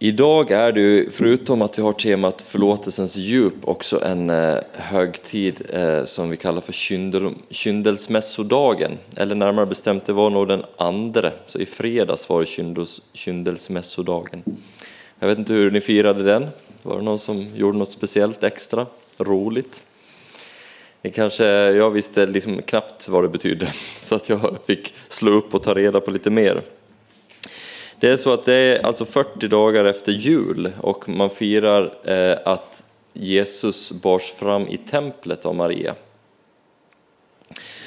Idag är det förutom att vi har temat förlåtelsens djup, också en eh, högtid eh, som vi kallar för kyndel, kyndelsmässodagen. Eller närmare bestämt, det var nog den andra, så i fredags var det kyndels, kyndelsmässodagen. Jag vet inte hur ni firade den? Var det någon som gjorde något speciellt extra roligt? Det kanske, jag visste liksom knappt vad det betydde, så att jag fick slå upp och ta reda på lite mer. Det är så att det är alltså 40 dagar efter jul och man firar eh, att Jesus bars fram i templet av Maria.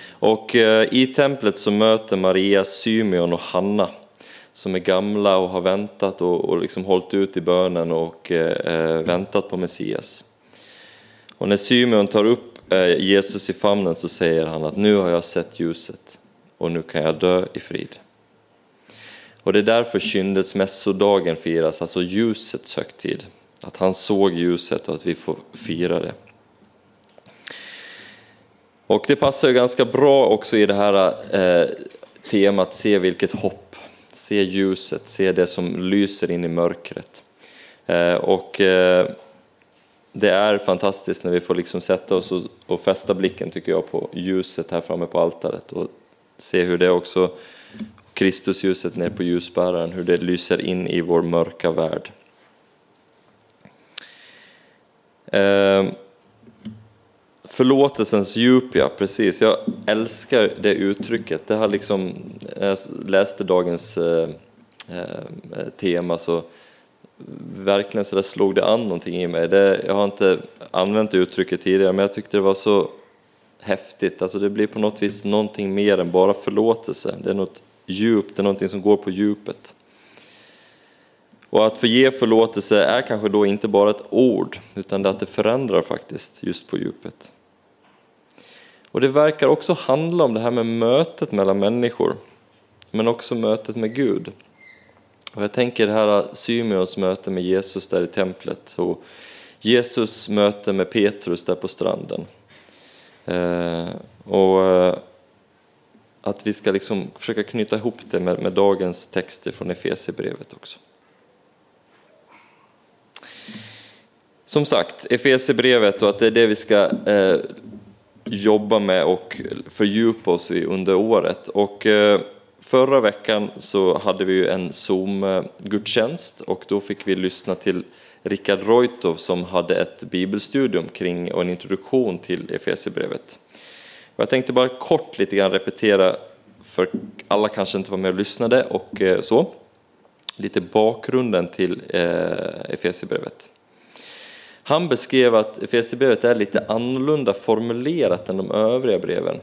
Och eh, i templet så möter Maria Symeon och Hanna som är gamla och har väntat och, och liksom hållit ut i bönen och eh, eh väntat på Messias. Och när Symeon tar upp eh, Jesus i famnen så säger han att nu har jag sett ljuset och nu kan jag dö i frid. Och det är därför kyndelsmässodagen firas, alltså ljusets högtid. Att han såg ljuset och att vi får fira det. Och det passar ju ganska bra också i det här eh, temat se vilket hopp, se ljuset, se det som lyser in i mörkret. Eh, och eh, det är fantastiskt när vi får liksom sätta oss och, och fästa blicken tycker jag på ljuset här framme på altaret och se hur det också Kristusljuset ner på ljusbäraren, hur det lyser in i vår mörka värld. Eh, förlåtelsens djup, ja precis. Jag älskar det uttrycket. Det har liksom, jag läste dagens eh, eh, tema så verkligen så där slog det an någonting i mig. Det, jag har inte använt det uttrycket tidigare men jag tyckte det var så häftigt. Alltså det blir på något vis någonting mer än bara förlåtelse. Det är något djup, det är någonting som går på djupet. Och att få ge förlåtelse är kanske då inte bara ett ord, utan det att det förändrar faktiskt just på djupet. Och det verkar också handla om det här med mötet mellan människor, men också mötet med Gud. Och jag tänker det här Symeons möte med Jesus där i templet och Jesus möte med Petrus där på stranden. Eh, och eh, att vi ska liksom försöka knyta ihop det med, med dagens texter från Efesierbrevet också. Som sagt, Efesierbrevet och att det är det vi ska eh, jobba med och fördjupa oss i under året. Och, eh, förra veckan så hade vi en Zoom-gudstjänst och då fick vi lyssna till Richard Reutow som hade ett bibelstudium kring och en introduktion till Efesierbrevet. Och jag tänkte bara kort lite grann repetera, för alla kanske inte var med och lyssnade, och eh, så. Lite bakgrunden till eh, Efesierbrevet. Han beskrev att Efesierbrevet är lite annorlunda formulerat än de övriga breven.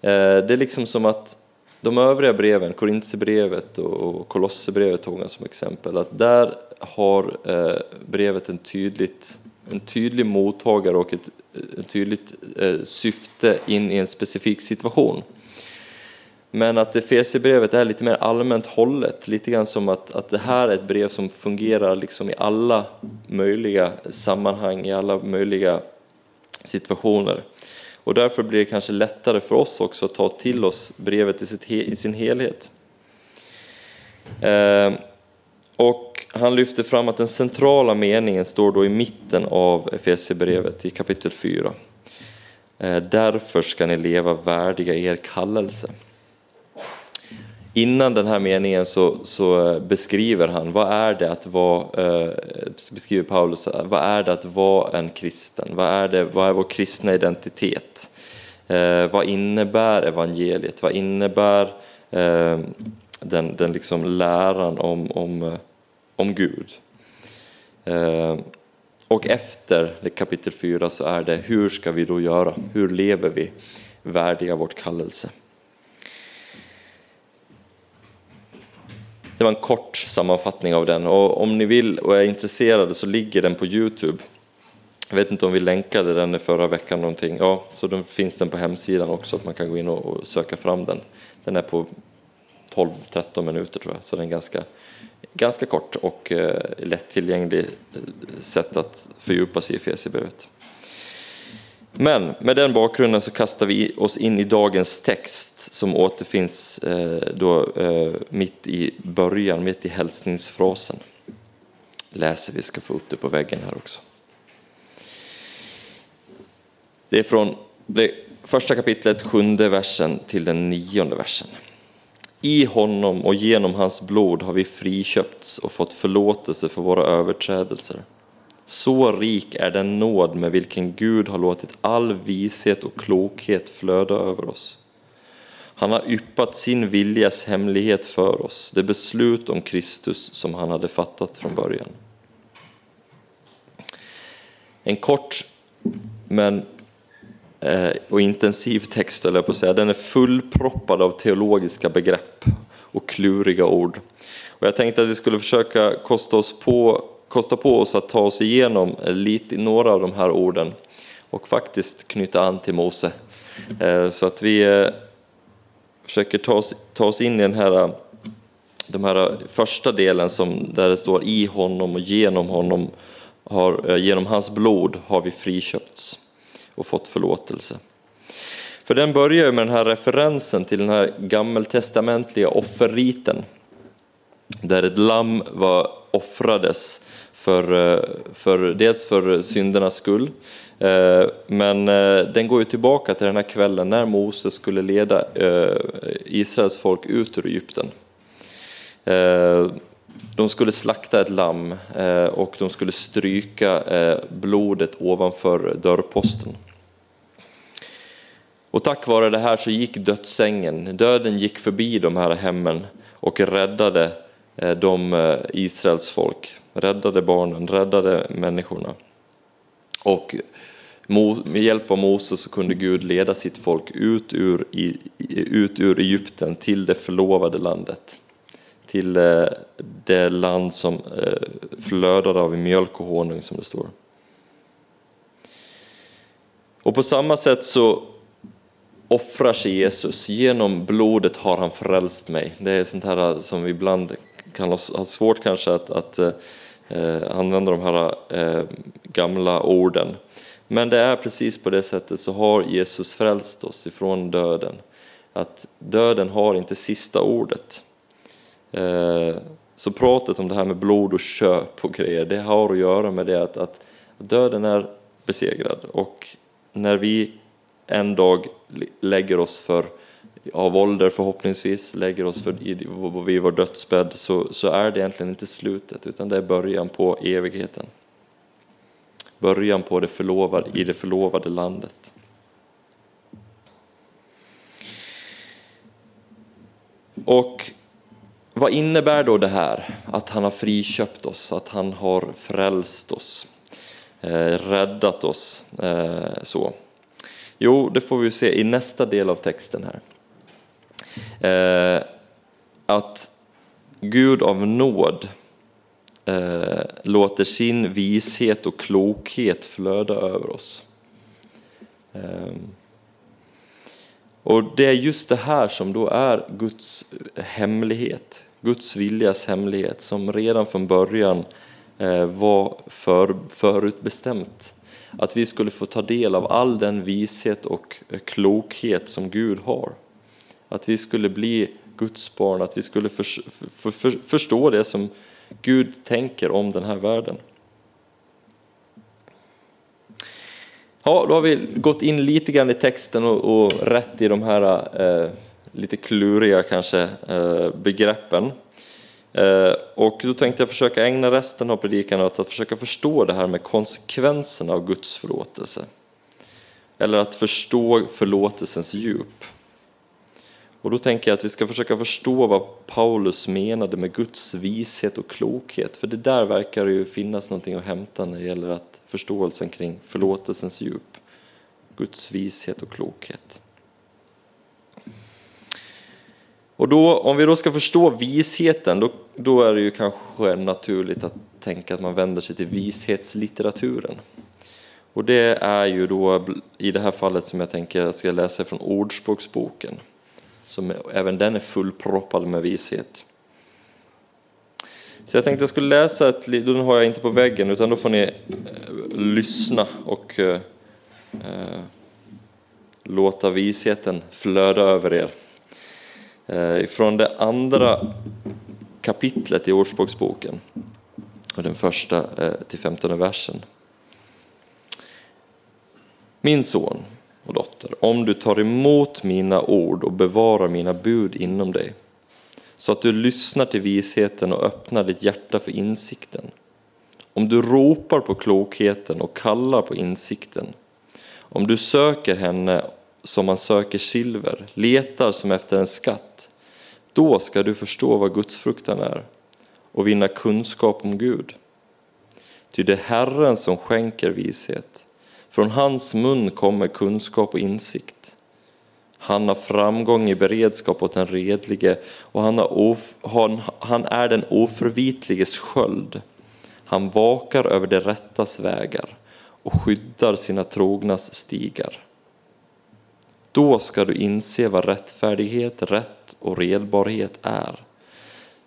Eh, det är liksom som att de övriga breven, Korintierbrevet och Kolosserbrevet tog han som exempel, att där har brevet en, tydligt, en tydlig mottagare och ett ett tydligt eh, syfte in i en specifik situation. Men att Efesierbrevet är lite mer allmänt hållet, lite grann som att, att det här är ett brev som fungerar liksom i alla möjliga sammanhang, i alla möjliga situationer. Och därför blir det kanske lättare för oss också att ta till oss brevet i, sitt, i sin helhet. Eh, och han lyfter fram att den centrala meningen står då i mitten av Efesierbrevet i kapitel 4. Eh, Därför ska ni leva värdiga er kallelse. Innan den här meningen så, så eh, beskriver han vad är det att vara, eh, beskriver Paulus, eh, vad är det att vara en kristen? Vad är, det, vad är vår kristna identitet? Eh, vad innebär evangeliet? Vad innebär den, den liksom läran om, om om Gud. Eh, och efter kapitel 4 så är det hur ska vi då göra? Hur lever vi värdiga vårt kallelse? Det var en kort sammanfattning av den och om ni vill och är intresserade så ligger den på Youtube. Jag vet inte om vi länkade den i förra veckan någonting. Ja, så då finns den på hemsidan också att man kan gå in och söka fram den. Den är på 12-13 minuter tror jag, så den är ganska ganska kort och eh, lättillgänglig eh, sätt att fördjupa sig i Efesierbrevet. Men med den bakgrunden så kastar vi oss in i dagens text som återfinns eh, då mitt i början, mitt i hälsningsfrasen. läser vi, ska få upp det på väggen här också. Det är från det första kapitlet, sjunde versen till den nionde versen. I honom och genom hans blod har vi friköpts och fått förlåtelse för våra överträdelser. Så rik är den nåd med vilken Gud har låtit all vishet och klokhet flöda över oss. Han har yppat sin viljas hemlighet för oss, det beslut om Kristus som han hade fattat från början. En kort men Eh, och intensiv text, eller på att säga. Den är fullproppad av teologiska begrepp och kluriga ord. Och jag tänkte att vi skulle försöka kosta, oss på, kosta på oss att ta oss igenom lite, några av de här orden och faktiskt knyta an till Mose. Eh, så att vi eh, försöker ta oss, ta oss in i den här, den här första delen som, där det står i honom och genom honom, har, genom hans blod har vi friköpts och fått förlåtelse. För den börjar med den här referensen till den här gammeltestamentliga offerriten där ett lamm var offrades för, eh, för, dels för syndernas skull eh, men eh, den går ju tillbaka till den här kvällen när Moses skulle leda Israels folk ut ur Egypten. De skulle slakta ett lamm och de skulle stryka blodet ovanför dörrposten. Och tack vare det här så gick dödsängen, döden gick förbi de här hemmen och räddade eh, de eh, Israels folk, räddade barnen, räddade människorna. Och med hjälp av Moses så kunde Gud leda sitt folk ut ur, ut ur Egypten till det förlovade landet. Till eh, det land som flödade av mjölk och honung som det står. Och på samma sätt så offrar sig Jesus. Genom blodet har han frälst mig. Det är sånt här äh, som vi ibland kan ha svårt kanske att, att eh, använda de här eh, gamla orden. Men det är precis på det sättet så har Jesus frälst oss ifrån döden. Att döden har inte sista ordet. Eh, så pratet om det här med blod och köp och grejer, det har att göra med det att, att döden är besegrad och när vi en dag lägger oss för, av ålder förhoppningsvis, lägger oss för, vid vår dödsbädd så, så är det egentligen inte slutet utan det är början på evigheten. Början på det förlovade, i det förlovade landet. Och vad innebär då det här? Att han har friköpt oss, att han har frälst oss, eh, räddat oss. Eh, så. Jo, det får vi se i nästa del av texten här. Eh, att Gud av nåd eh, låter sin vishet och klokhet flöda över oss. Eh, och det är just det här som då är Guds hemlighet, Guds viljas hemlighet som redan från början eh, var för, förutbestämt att vi skulle få ta del av all den vishet och klokhet som Gud har. Att vi skulle bli Guds barn, att vi skulle för, för, för, förstå det som Gud tänker om den här världen. Ja, då har vi gått in lite grann i texten och, och rätt i de här eh, lite kluriga kanske eh, begreppen. Eh, och då tänkte jag försöka ägna resten av predikan åt att försöka förstå det här med konsekvenserna av Guds förlåtelse. Eller att förstå förlåtelsens djup. Och då tänker jag att vi ska försöka förstå vad Paulus menade med Guds vishet och klokhet. För det där verkar det ju finnas någonting att hämta när det gäller att förståelsen kring förlåtelsens djup. Guds vishet och klokhet. Och då, om vi då ska förstå visheten, då, då är det ju kanske naturligt att tänka att man vänder sig till vishetslitteraturen. Och det är ju då i det här fallet som jag tänker att jag ska läsa från Ordspråksboken. Som även den är fullproppad med vishet. Så jag tänkte jag skulle läsa ett, den har jag inte på väggen utan då får ni eh, lyssna och eh, eh låta visheten flöda över er. Eh, Från det andra kapitlet i Ordspråksboken. och den första eh, till femtonde versen. Min son och dotter, om du tar emot mina ord och bevarar mina bud inom dig, så att du lyssnar till visheten och öppnar ditt hjärta för insikten. Om du ropar på klokheten och kallar på insikten, om du söker henne som man söker silver, letar som efter en skatt, då ska du förstå vad gudsfruktan är och vinna kunskap om Gud. Ty det är Herren som skänker vishet. Från hans mun kommer kunskap och insikt. Han har framgång i beredskap åt den redlige och han, of, han, han är den oförvitliges sköld. Han vakar över det rättas vägar och skyddar sina trognas stigar. Då ska du inse vad rättfärdighet, rätt och redbarhet är.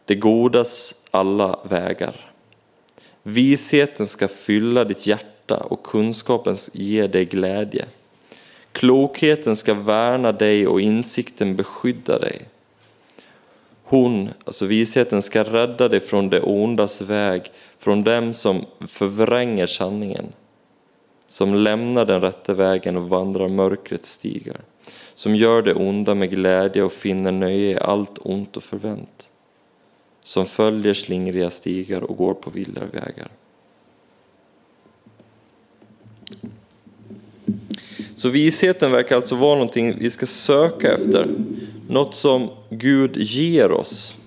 Det godas alla vägar. Visheten ska fylla ditt hjärta och kunskapen ge dig glädje. Klokheten ska värna dig och insikten beskydda dig. Hon, alltså visheten, ska rädda dig från det ondas väg, från dem som förvränger sanningen, som lämnar den rätta vägen och vandrar mörkrets stigar, som gör det onda med glädje och finner nöje i allt ont och förvänt, som följer slingriga stigar och går på villarvägar. Så visheten verkar alltså vara någonting vi ska söka efter. Något som Gud ger oss.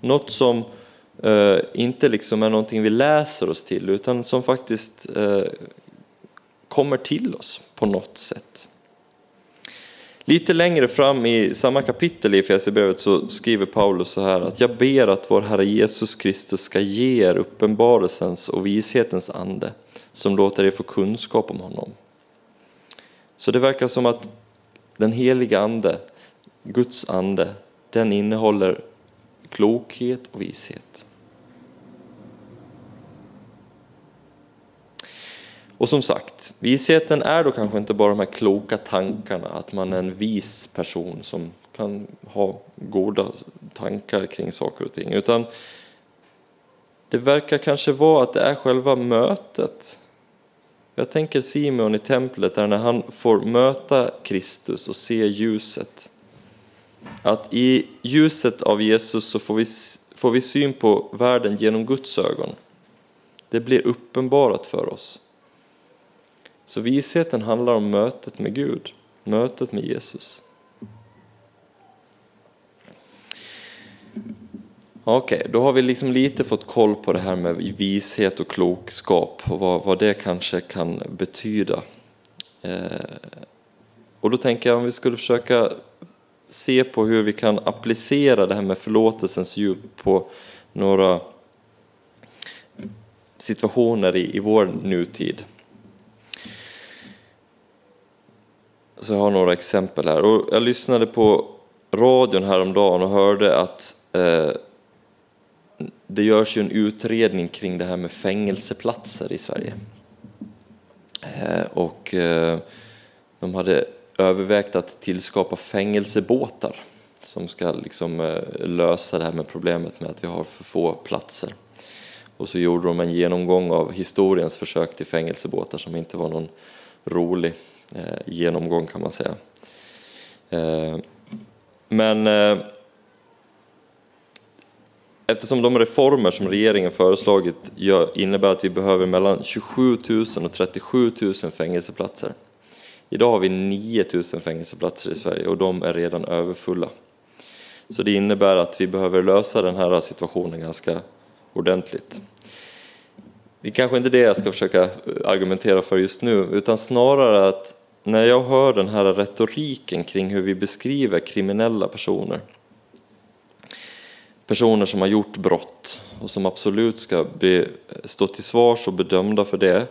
Något som eh, inte liksom är någonting vi läser oss till utan som faktiskt eh, kommer till oss på något sätt. Lite längre fram i samma kapitel i Efesierbrevet så skriver Paulus så här att jag ber att vår Herre Jesus Kristus ska ge er uppenbarelsens och vishetens ande som låter er få kunskap om honom. Så det verkar som att den heliga ande, Guds ande, den innehåller klokhet och vishet. Och som sagt, visheten är då kanske inte bara de här kloka tankarna, att man är en vis person som kan ha goda tankar kring saker och ting, utan det verkar kanske vara att det är själva mötet jag tänker Simeon i templet där när han får möta Kristus och se ljuset. Att i ljuset av Jesus så får vi, får vi syn på världen genom Guds ögon. Det blir uppenbarat för oss. Så visheten handlar om mötet med Gud, mötet med Jesus. Okej, okay, då har vi liksom lite fått koll på det här med vishet och klokskap och vad, vad det kanske kan betyda. Eh, och då tänker jag om vi skulle försöka se på hur vi kan applicera det här med förlåtelsens djup på några situationer i, i vår nutid. Så jag har några exempel här. Och jag lyssnade på radion häromdagen och hörde att eh, det görs ju en utredning kring det här med fängelseplatser i Sverige. Eh, och eh, de hade övervägt att tillskapa fängelsebåtar som ska liksom eh, lösa det här med problemet med att vi har för få platser. Och så gjorde de en genomgång av historiens försök till fängelsebåtar som inte var någon rolig Eh, genomgång kan man säga. Eh, men eh, Eftersom de reformer som regeringen föreslagit innebär att vi behöver mellan 27 000 och 37 000 fängelseplatser. Idag har vi 9 000 fängelseplatser i Sverige och de är redan överfulla. Så det innebär att vi behöver lösa den här situationen ganska ordentligt. Det är kanske inte det jag ska försöka argumentera för just nu, utan snarare att när jag hör den här retoriken kring hur vi beskriver kriminella personer personer som har gjort brott och som absolut ska be, stå till svars och bedömda för det.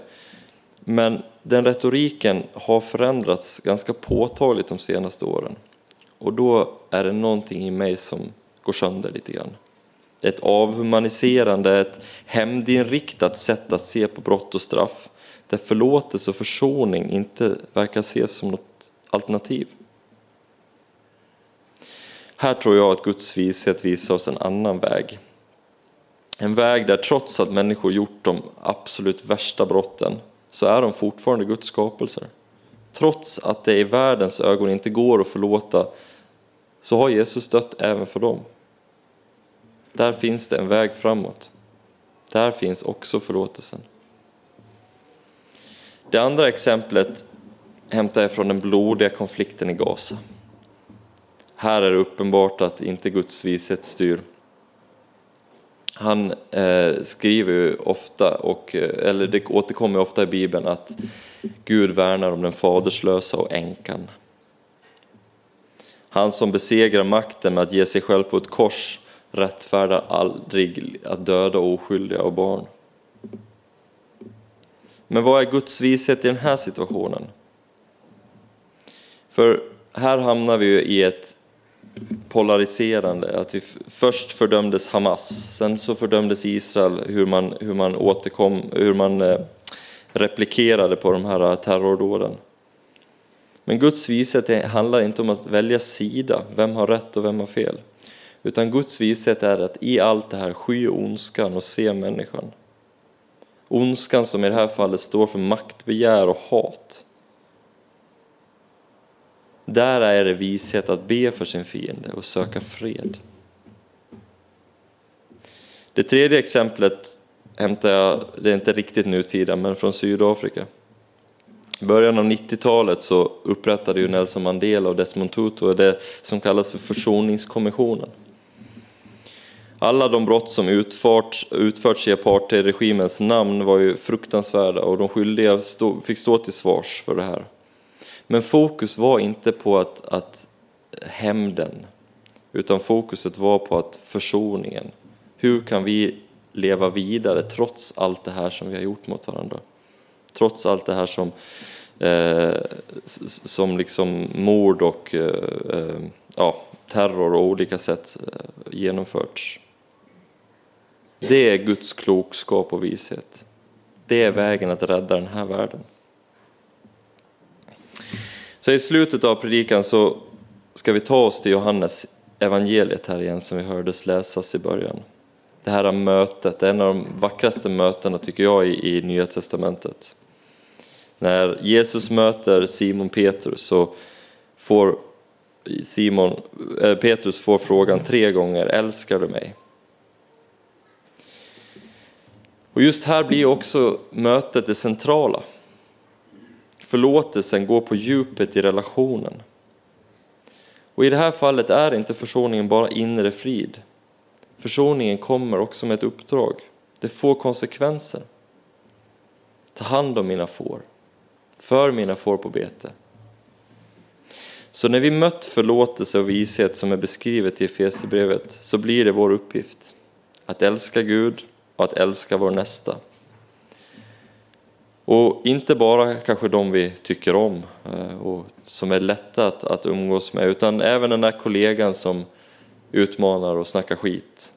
Men den retoriken har förändrats ganska påtagligt de senaste åren. Och då är det någonting i mig som går sönder lite grann. Ett avhumaniserande, ett hämndinriktat sätt att se på brott och straff där förlåtelse och försoning inte verkar ses som något alternativ. Här tror jag att Guds vishet visar oss en annan väg. En väg där trots att människor gjort de absolut värsta brotten så är de fortfarande Guds skapelser. Trots att det i världens ögon inte går att förlåta så har Jesus dött även för dem. Där finns det en väg framåt. Där finns också förlåtelsen. Det andra exemplet hämtar jag från den blodiga konflikten i Gaza. Här är det uppenbart att inte Guds vishet styr. Han eh, skriver ju ofta, och, eh, eller det återkommer ofta i Bibeln, att Gud värnar om den faderslösa och änkan. Han som besegrar makten med att ge sig själv på ett kors rättfärdar aldrig att döda oskyldiga och barn. Men vad är Guds vishet i den här situationen? För här hamnar vi ju i ett polariserande, att vi först fördömdes Hamas, sen så fördömdes Israel, hur man, hur man återkom, hur man eh, replikerade på de här eh, terrordåden. Men Guds vishet handlar inte om att välja sida, vem har rätt och vem har fel. Utan Guds vishet är att i allt det här sky ondskan och se människan. Ondskan som i det här fallet står för maktbegär och hat. Där är det vishet att be för sin fiende och söka fred. Det tredje exemplet hämtar jag, det är inte riktigt nutida, men från Sydafrika. I början av 90-talet så upprättade ju Nelson Mandela och Desmond Tutu det som kallas för försoningskommissionen. Alla de brott som utförts, utförts i apartheidregimens namn var ju fruktansvärda och de skyldiga stå, fick stå till svars för det här. Men fokus var inte på att, att hämnden, utan fokuset var på att försoningen. Hur kan vi leva vidare trots allt det här som vi har gjort mot varandra? Trots allt det här som, eh, som liksom mord och eh, eh ja, terror och olika sätt eh, genomförts. Det är Guds klokskap och vishet. Det är vägen att rädda den här världen. Så i slutet av predikan så ska vi ta oss till Johannes evangeliet här igen som vi hördes läsas i början. Det här mötet, är en av de vackraste mötena tycker jag i, i Nya Testamentet. När Jesus möter Simon Petrus så får Simon, äh, Petrus får frågan tre gånger, älskar du mig? Och just här blir också mötet det centrala. Förlåtelsen går på djupet i relationen. Och i det här fallet är inte försoningen bara inre frid. Försoningen kommer också med ett uppdrag. Det får konsekvenser. Ta hand om mina får. För mina får på bete. Så när vi mött förlåtelse och vishet som är beskrivet i Efesierbrevet så blir det vår uppgift att älska Gud och att älska vår nästa. Och inte bara kanske de vi tycker om eh, och som är lätta att, att umgås med, utan även den där kollegan som utmanar och snackar skit.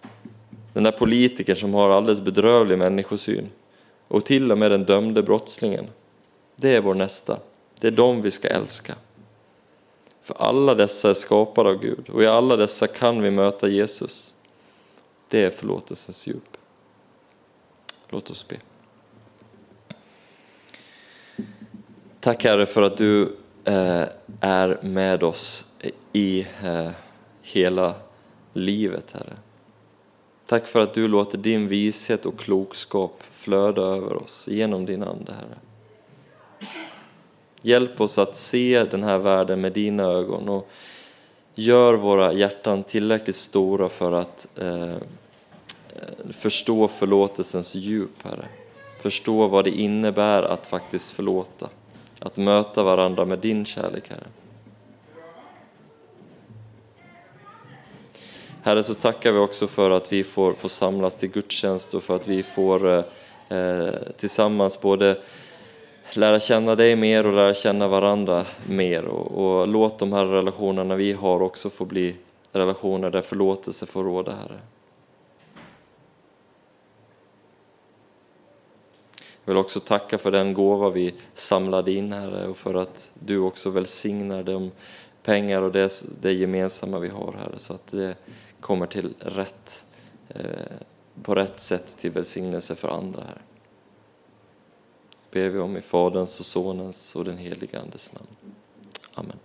Den där politikern som har alldeles bedrövlig människosyn. Och till och med den dömde brottslingen. Det är vår nästa. Det är dem vi ska älska. För alla dessa är skapade av Gud och i alla dessa kan vi möta Jesus. Det är förlåtelsens djup. Låt oss be. Tack Herre för att du eh, är med oss i eh, hela livet Herre. Tack för att du låter din vishet och klokskap flöda över oss genom din Ande Herre. Hjälp oss att se den här världen med dina ögon och gör våra hjärtan tillräckligt stora för att eh, förstå förlåtelsens djup, Herre. Förstå vad det innebär att faktiskt förlåta. Att möta varandra med din kärlek, Herre. Herre, så tackar vi också för att vi får, får samlas till gudstjänst och för att vi får eh, eh tillsammans både lära känna dig mer och lära känna varandra mer. Och, och, låt de här relationerna vi har också få bli relationer där förlåtelse får råda, Herre. Jag vill också tacka för den gåva vi samlade in, Herre, och för att du också välsignar de pengar och det, det gemensamma vi har, Herre, så att det kommer till rätt eh, på rätt sätt till välsignelse för andra här. ber vi om i Faderns och Sonens och den helige Andes namn. Amen.